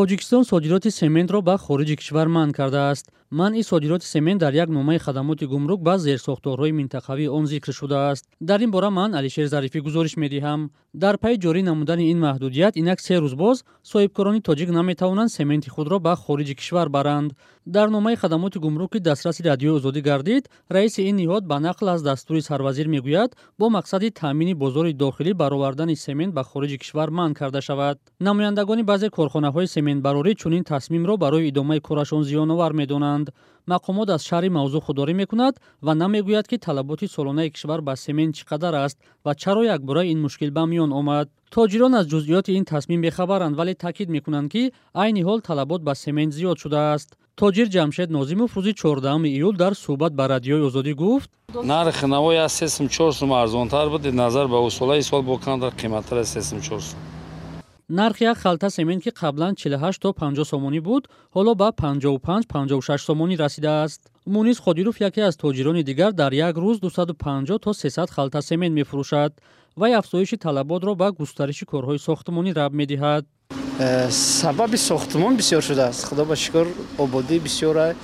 тоҷикистон содироти сементро ба хориҷи кишвар манъ кардааст манъи содироти семен дар як номаи хадамоти гумрук ба зерсохторҳои минтақавии он зикр шудааст дар ин бора ман алишер зарифӣ гузориш медиҳам дар пайи ҷорӣ намудани ин маҳдудият инак се рӯз боз соҳибкорони тоҷик наметавонанд сементи худро ба хориҷи кишвар баранд дар номаи хадамоти гумрукки дастраси радиои озодӣ гардид раиси ин ниҳод ба нақл аз дастури сарвазир мегӯяд бо мақсади таъмини бозори дохилӣ баровардани семент ба хориҷи кишвар манъ карда шавад намояндагони баъзе корхонаҳои сементбарорӣ чунин тасмимро барои идомаи корашон зиёновар медонанд гузаштанд мақомот аз шаҳри мавзӯъ худдорӣ мекунад ва намегӯяд ки талаботи солонаи кишвар ба семен чӣ қадар аст ва чаро якбора ин мушкил ба миён омад тоҷирон аз ҷузъиёти ин тасмим бехабаранд вале таъкид мекунанд ки айни ҳол талабот ба семен зиёд шудааст тоҷир ҷамшед нозимов рӯзи 14 июл дар суҳбат ба радиои озодӣ гуфт нархи навои аз сесум чор сум арзонтар буд назар ба усолаи сол бо кандар қиматтар аз сесум чор сум нархи як халта семент ки қаблан 48 то 50 сомонӣ буд ҳоло ба 55-56 сомонӣ расидааст муниз ходиров яке аз тоҷирони дигар дар як рӯз 250 то 300 халта семент мефурӯшад вай афзоиши талаботро ба густариши корҳои сохтмонӣ раб медиҳад сабаби сохтмон бисёр шудааст худо ба шукр ободӣ бисёра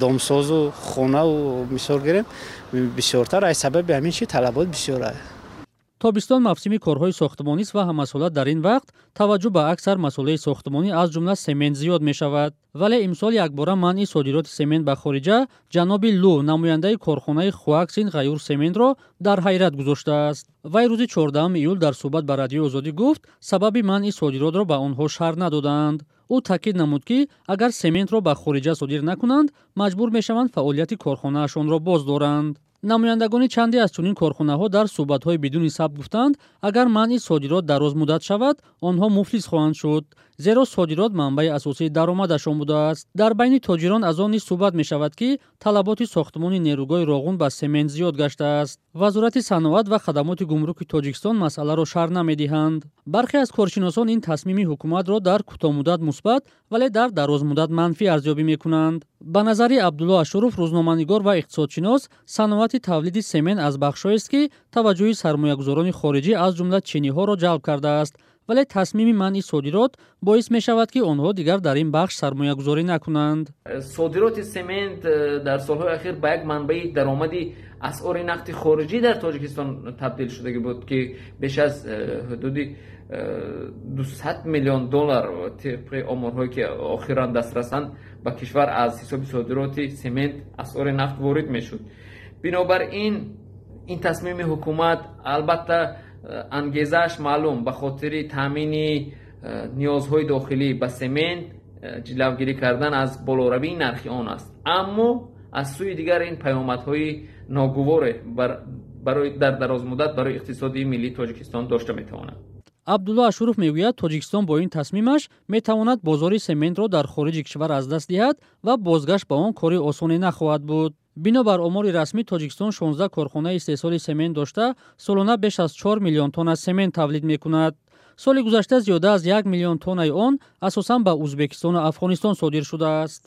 домсозу хонаву мисол гирем бисёртар аз сабаби ҳамин талабот бисёр تابستان مفسیمی کارهای ساختمانی است و هم در این وقت توجه به اکثر مسئله ساختمانی از جمله سمنت زیاد می شود ولی امسال یک بار من صادرات سیمنت به خارج جناب لو نماینده کارخانه خواکسین غیور سیمنت را در حیرت گذاشته است و روز 14 ایول در صحبت با رادیو آزادی گفت سببی من این صادرات را به آنها ندادند او تاکید نمود که اگر سیمنت را به خارج صادر نکنند مجبور میشوند فعالیت کارخانه را باز دارند намояндагони чанде аз чунин корхонаҳо дар суҳбатҳои бидуни сабт гуфтанд агар манъи содирот дарозмуддат шавад онҳо муфлис хоҳанд шуд зеро содирот манбаи асосии даромадашон будааст дар байни тоҷирон аз он низ суҳбат мешавад ки талаботи сохтмони нерӯгоҳи роғун ба семент зиёд гаштааст вазорати саноат ва хадамоти гумруки тоҷикистон масъаларо шар намедиҳанд бархе аз коршиносон ин тасмими ҳукуматро дар кӯтоҳмуддат мусбат вале дар дарозмуддат манфӣ арзёбӣ мекунанд ба назари абдулло ашуров рӯзноманигор ва иқтисодшинос саноат саноати тавлиди семен аз бахшҳоест ки таваҷҷӯҳи сармоягузорони хориҷӣ аз ҷумла чиниҳоро ҷалб кардааст вале тасмими манъи содирот боис мешавад ки онҳо дигар дар ин бахш сармоягузорӣ накунанд содироти семент э, дар солҳои ахир ба як манбаи даромади асъори нақди хориҷӣ дар тоҷикистон табдил шудаги буд ки беш аз э, ҳудуди 200 э, миллион доллар тибқи оморҳое ки охиран дастрасанд ба кишвар аз ҳисоби содироти семент асъори нақд ворид мешуд بنابراین این تصمیم حکومت البته انگیزش معلوم به خاطر تامین نیازهای داخلی به سمنت جلوگیری کردن از بلوروی نرخ آن است اما از سوی دیگر این پیامدهای ناگوار برای در دراز مدت برای اقتصادی ملی تاجیکستان داشته میتواند عبدالله اشروف میگوید تاجیکستان با این تصمیمش میتواند بازاری سمنت را در خارج کشور از دست دهد و بازگشت به آن کاری آسانی نخواهد بود бинобар омори расмӣ тоҷикистон 16 корхонаи истеҳсоли семен дошта солона беш аз 4 миллион тонна семен тавлид мекунад соли гузашта зиёда аз 1 миллион тоннаи он асосан ба ӯзбекистону афғонистон содир шудааст